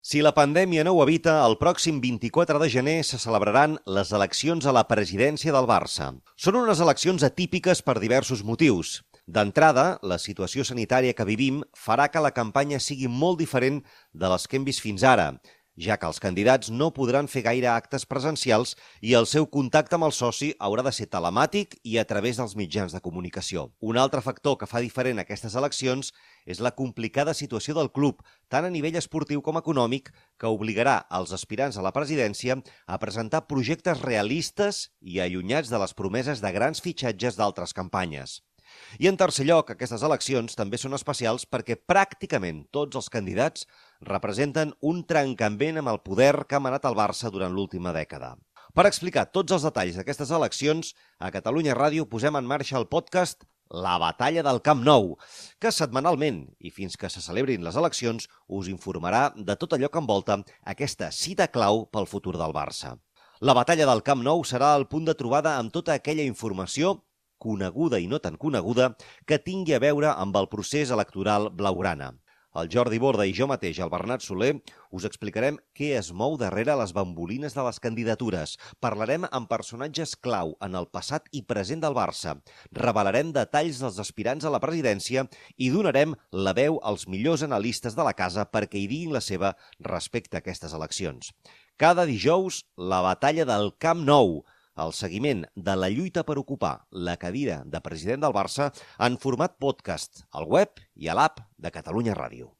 Si la pandèmia no ho evita, el pròxim 24 de gener se celebraran les eleccions a la presidència del Barça. Són unes eleccions atípiques per diversos motius. D'entrada, la situació sanitària que vivim farà que la campanya sigui molt diferent de les que hem vist fins ara ja que els candidats no podran fer gaire actes presencials i el seu contacte amb el soci haurà de ser telemàtic i a través dels mitjans de comunicació. Un altre factor que fa diferent aquestes eleccions és la complicada situació del club, tant a nivell esportiu com econòmic, que obligarà els aspirants a la presidència a presentar projectes realistes i allunyats de les promeses de grans fitxatges d'altres campanyes. I en tercer lloc, aquestes eleccions també són especials perquè pràcticament tots els candidats representen un trencament amb el poder que ha manat el Barça durant l'última dècada. Per explicar tots els detalls d'aquestes eleccions, a Catalunya Ràdio posem en marxa el podcast La batalla del Camp Nou, que setmanalment, i fins que se celebrin les eleccions, us informarà de tot allò que envolta aquesta cita clau pel futur del Barça. La batalla del Camp Nou serà el punt de trobada amb tota aquella informació coneguda i no tan coneguda, que tingui a veure amb el procés electoral blaugrana. El Jordi Borda i jo mateix, el Bernat Soler, us explicarem què es mou darrere les bambolines de les candidatures. Parlarem amb personatges clau en el passat i present del Barça. Revelarem detalls dels aspirants a la presidència i donarem la veu als millors analistes de la casa perquè hi diguin la seva respecte a aquestes eleccions. Cada dijous, la batalla del Camp Nou, el seguiment de la lluita per ocupar la cadira de president del Barça en format podcast al web i a l'app de Catalunya Ràdio.